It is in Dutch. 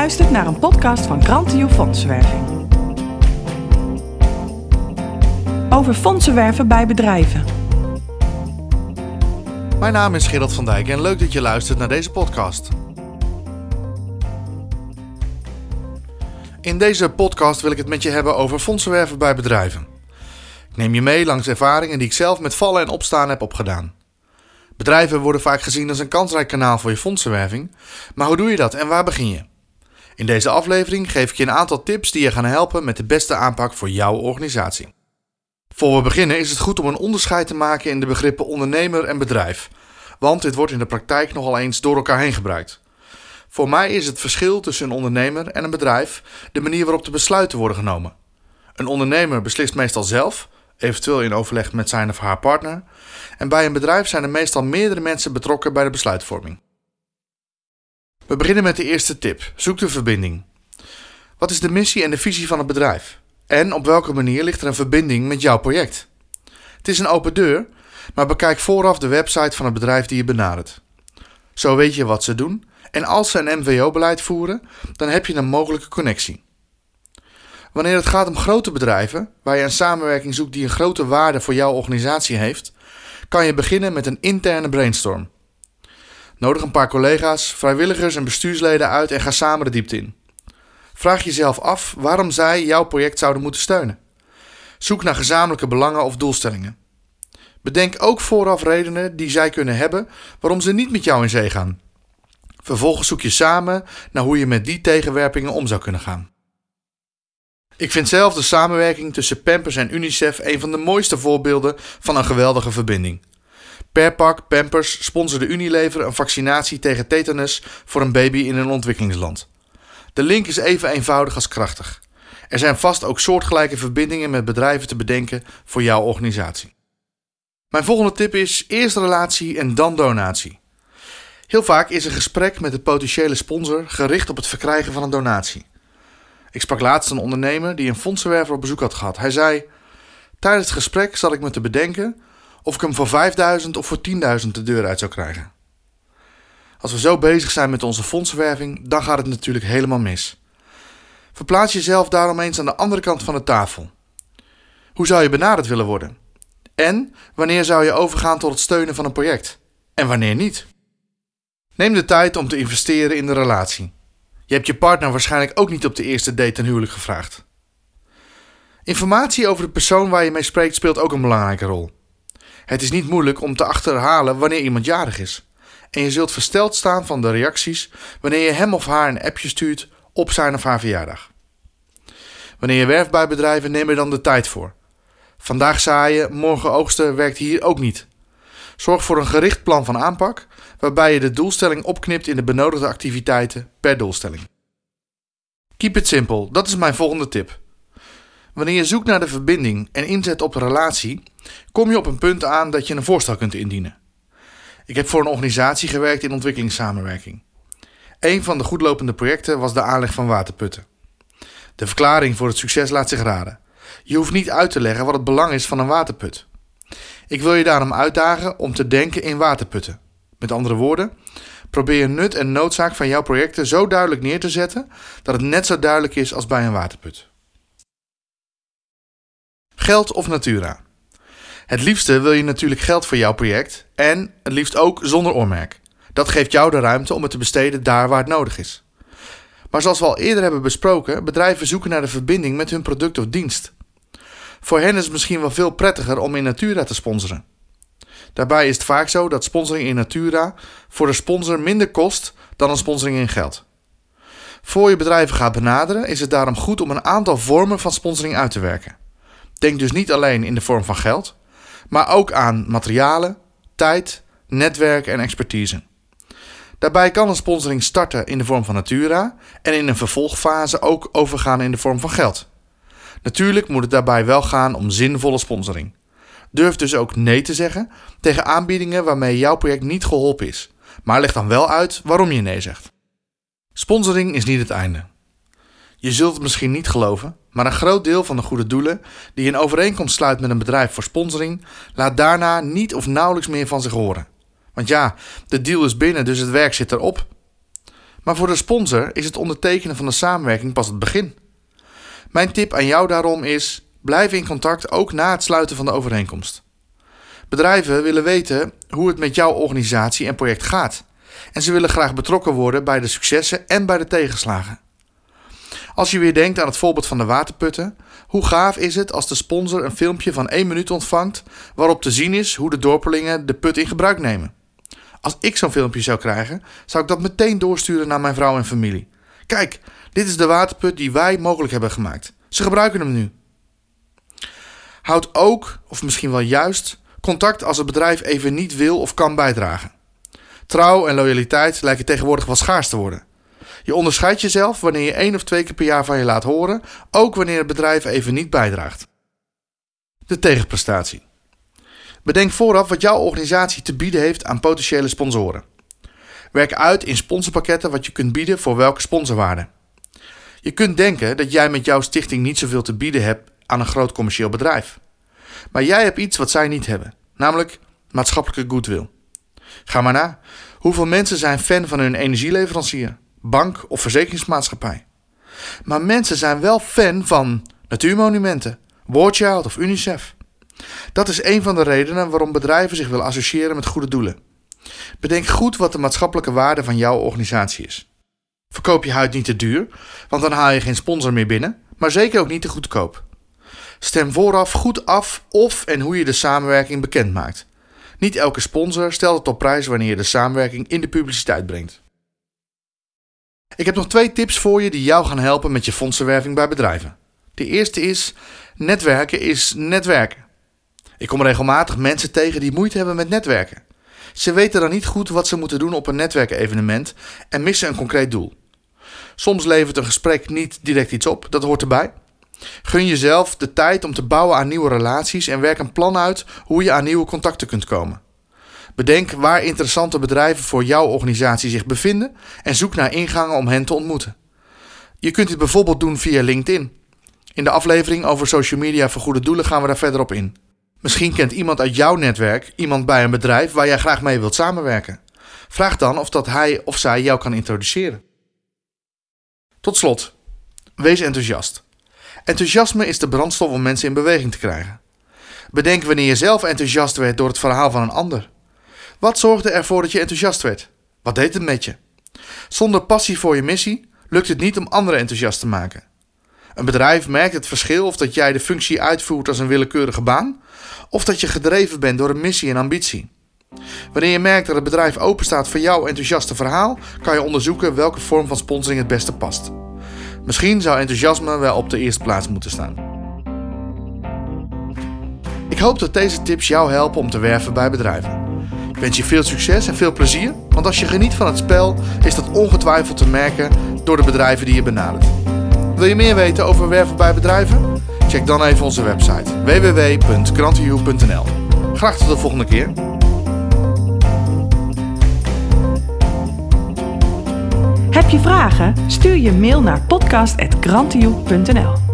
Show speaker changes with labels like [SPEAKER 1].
[SPEAKER 1] Luistert naar een podcast van Grantio Fondsenwerving. Over fondsenwerven bij bedrijven.
[SPEAKER 2] Mijn naam is Gerald van Dijk en leuk dat je luistert naar deze podcast. In deze podcast wil ik het met je hebben over fondsenwerven bij bedrijven. Ik neem je mee langs ervaringen die ik zelf met vallen en opstaan heb opgedaan. Bedrijven worden vaak gezien als een kansrijk kanaal voor je fondsenwerving, maar hoe doe je dat en waar begin je? In deze aflevering geef ik je een aantal tips die je gaan helpen met de beste aanpak voor jouw organisatie. Voor we beginnen is het goed om een onderscheid te maken in de begrippen ondernemer en bedrijf, want dit wordt in de praktijk nogal eens door elkaar heen gebruikt. Voor mij is het verschil tussen een ondernemer en een bedrijf de manier waarop de besluiten worden genomen. Een ondernemer beslist meestal zelf, eventueel in overleg met zijn of haar partner, en bij een bedrijf zijn er meestal meerdere mensen betrokken bij de besluitvorming. We beginnen met de eerste tip: zoek de verbinding. Wat is de missie en de visie van het bedrijf? En op welke manier ligt er een verbinding met jouw project? Het is een open deur, maar bekijk vooraf de website van het bedrijf die je benadert. Zo weet je wat ze doen en als ze een MVO-beleid voeren, dan heb je een mogelijke connectie. Wanneer het gaat om grote bedrijven, waar je een samenwerking zoekt die een grote waarde voor jouw organisatie heeft, kan je beginnen met een interne brainstorm. Nodig een paar collega's, vrijwilligers en bestuursleden uit en ga samen de diepte in. Vraag jezelf af waarom zij jouw project zouden moeten steunen. Zoek naar gezamenlijke belangen of doelstellingen. Bedenk ook vooraf redenen die zij kunnen hebben waarom ze niet met jou in zee gaan. Vervolgens zoek je samen naar hoe je met die tegenwerpingen om zou kunnen gaan. Ik vind zelf de samenwerking tussen Pampers en UNICEF een van de mooiste voorbeelden van een geweldige verbinding. Per pak Pampers sponsorde Unilever een vaccinatie tegen tetanus voor een baby in een ontwikkelingsland. De link is even eenvoudig als krachtig. Er zijn vast ook soortgelijke verbindingen met bedrijven te bedenken voor jouw organisatie. Mijn volgende tip is eerst relatie en dan donatie. Heel vaak is een gesprek met de potentiële sponsor gericht op het verkrijgen van een donatie. Ik sprak laatst een ondernemer die een fondsenwerver op bezoek had gehad. Hij zei: Tijdens het gesprek zat ik me te bedenken of ik hem voor 5000 of voor 10.000 de deur uit zou krijgen. Als we zo bezig zijn met onze fondsenwerving, dan gaat het natuurlijk helemaal mis. Verplaats jezelf daarom eens aan de andere kant van de tafel. Hoe zou je benaderd willen worden? En wanneer zou je overgaan tot het steunen van een project? En wanneer niet? Neem de tijd om te investeren in de relatie. Je hebt je partner waarschijnlijk ook niet op de eerste date een huwelijk gevraagd. Informatie over de persoon waar je mee spreekt speelt ook een belangrijke rol. Het is niet moeilijk om te achterhalen wanneer iemand jarig is. En je zult versteld staan van de reacties wanneer je hem of haar een appje stuurt op zijn of haar verjaardag. Wanneer je werft bij bedrijven, neem er dan de tijd voor. Vandaag zaaien, morgen oogsten werkt hier ook niet. Zorg voor een gericht plan van aanpak, waarbij je de doelstelling opknipt in de benodigde activiteiten per doelstelling. Keep it simple, dat is mijn volgende tip. Wanneer je zoekt naar de verbinding en inzet op een relatie, kom je op een punt aan dat je een voorstel kunt indienen. Ik heb voor een organisatie gewerkt in ontwikkelingssamenwerking. Een van de goedlopende projecten was de aanleg van waterputten. De verklaring voor het succes laat zich raden. Je hoeft niet uit te leggen wat het belang is van een waterput. Ik wil je daarom uitdagen om te denken in waterputten. Met andere woorden, probeer nut en noodzaak van jouw projecten zo duidelijk neer te zetten dat het net zo duidelijk is als bij een waterput. Geld of Natura. Het liefste wil je natuurlijk geld voor jouw project en het liefst ook zonder oormerk. Dat geeft jou de ruimte om het te besteden daar waar het nodig is. Maar zoals we al eerder hebben besproken, bedrijven zoeken naar de verbinding met hun product of dienst. Voor hen is het misschien wel veel prettiger om in Natura te sponsoren. Daarbij is het vaak zo dat sponsoring in Natura voor de sponsor minder kost dan een sponsoring in geld. Voor je bedrijven gaat benaderen is het daarom goed om een aantal vormen van sponsoring uit te werken. Denk dus niet alleen in de vorm van geld, maar ook aan materialen, tijd, netwerk en expertise. Daarbij kan een sponsoring starten in de vorm van Natura en in een vervolgfase ook overgaan in de vorm van geld. Natuurlijk moet het daarbij wel gaan om zinvolle sponsoring. Durf dus ook nee te zeggen tegen aanbiedingen waarmee jouw project niet geholpen is, maar leg dan wel uit waarom je nee zegt. Sponsoring is niet het einde. Je zult het misschien niet geloven, maar een groot deel van de goede doelen die een overeenkomst sluit met een bedrijf voor sponsoring, laat daarna niet of nauwelijks meer van zich horen. Want ja, de deal is binnen, dus het werk zit erop. Maar voor de sponsor is het ondertekenen van de samenwerking pas het begin. Mijn tip aan jou daarom is: blijf in contact ook na het sluiten van de overeenkomst. Bedrijven willen weten hoe het met jouw organisatie en project gaat. En ze willen graag betrokken worden bij de successen en bij de tegenslagen. Als je weer denkt aan het voorbeeld van de waterputten, hoe gaaf is het als de sponsor een filmpje van 1 minuut ontvangt waarop te zien is hoe de dorpelingen de put in gebruik nemen? Als ik zo'n filmpje zou krijgen, zou ik dat meteen doorsturen naar mijn vrouw en familie. Kijk, dit is de waterput die wij mogelijk hebben gemaakt. Ze gebruiken hem nu. Houd ook, of misschien wel juist, contact als het bedrijf even niet wil of kan bijdragen. Trouw en loyaliteit lijken tegenwoordig wat schaars te worden. Je onderscheidt jezelf wanneer je één of twee keer per jaar van je laat horen, ook wanneer het bedrijf even niet bijdraagt. De tegenprestatie. Bedenk vooraf wat jouw organisatie te bieden heeft aan potentiële sponsoren. Werk uit in sponsorpakketten wat je kunt bieden voor welke sponsorwaarde. Je kunt denken dat jij met jouw stichting niet zoveel te bieden hebt aan een groot commercieel bedrijf. Maar jij hebt iets wat zij niet hebben, namelijk maatschappelijke goodwill. Ga maar na. Hoeveel mensen zijn fan van hun energieleverancier, bank of verzekeringsmaatschappij? Maar mensen zijn wel fan van natuurmonumenten, War of UNICEF. Dat is een van de redenen waarom bedrijven zich willen associëren met goede doelen. Bedenk goed wat de maatschappelijke waarde van jouw organisatie is. Verkoop je huid niet te duur, want dan haal je geen sponsor meer binnen, maar zeker ook niet te goedkoop. Stem vooraf goed af of en hoe je de samenwerking bekend maakt. Niet elke sponsor stelt het op prijs wanneer je de samenwerking in de publiciteit brengt. Ik heb nog twee tips voor je die jou gaan helpen met je fondsenwerving bij bedrijven. De eerste is: netwerken is netwerken. Ik kom regelmatig mensen tegen die moeite hebben met netwerken. Ze weten dan niet goed wat ze moeten doen op een netwerkevenement en missen een concreet doel. Soms levert een gesprek niet direct iets op, dat hoort erbij. Gun jezelf de tijd om te bouwen aan nieuwe relaties en werk een plan uit hoe je aan nieuwe contacten kunt komen. Bedenk waar interessante bedrijven voor jouw organisatie zich bevinden en zoek naar ingangen om hen te ontmoeten. Je kunt dit bijvoorbeeld doen via LinkedIn. In de aflevering over social media voor goede doelen gaan we daar verder op in. Misschien kent iemand uit jouw netwerk iemand bij een bedrijf waar jij graag mee wilt samenwerken. Vraag dan of dat hij of zij jou kan introduceren. Tot slot, wees enthousiast. Enthousiasme is de brandstof om mensen in beweging te krijgen. Bedenk wanneer je zelf enthousiast werd door het verhaal van een ander. Wat zorgde ervoor dat je enthousiast werd? Wat deed het met je? Zonder passie voor je missie lukt het niet om anderen enthousiast te maken. Een bedrijf merkt het verschil of dat jij de functie uitvoert als een willekeurige baan, of dat je gedreven bent door een missie en ambitie. Wanneer je merkt dat het bedrijf openstaat voor jouw enthousiaste verhaal, kan je onderzoeken welke vorm van sponsoring het beste past. Misschien zou enthousiasme wel op de eerste plaats moeten staan. Ik hoop dat deze tips jou helpen om te werven bij bedrijven. Wens je veel succes en veel plezier, want als je geniet van het spel, is dat ongetwijfeld te merken door de bedrijven die je benadert. Wil je meer weten over werven bij bedrijven? Check dan even onze website www.krantenju.nl. Graag tot de volgende keer.
[SPEAKER 1] Heb je vragen? Stuur je mail naar podcast.grantioe.nl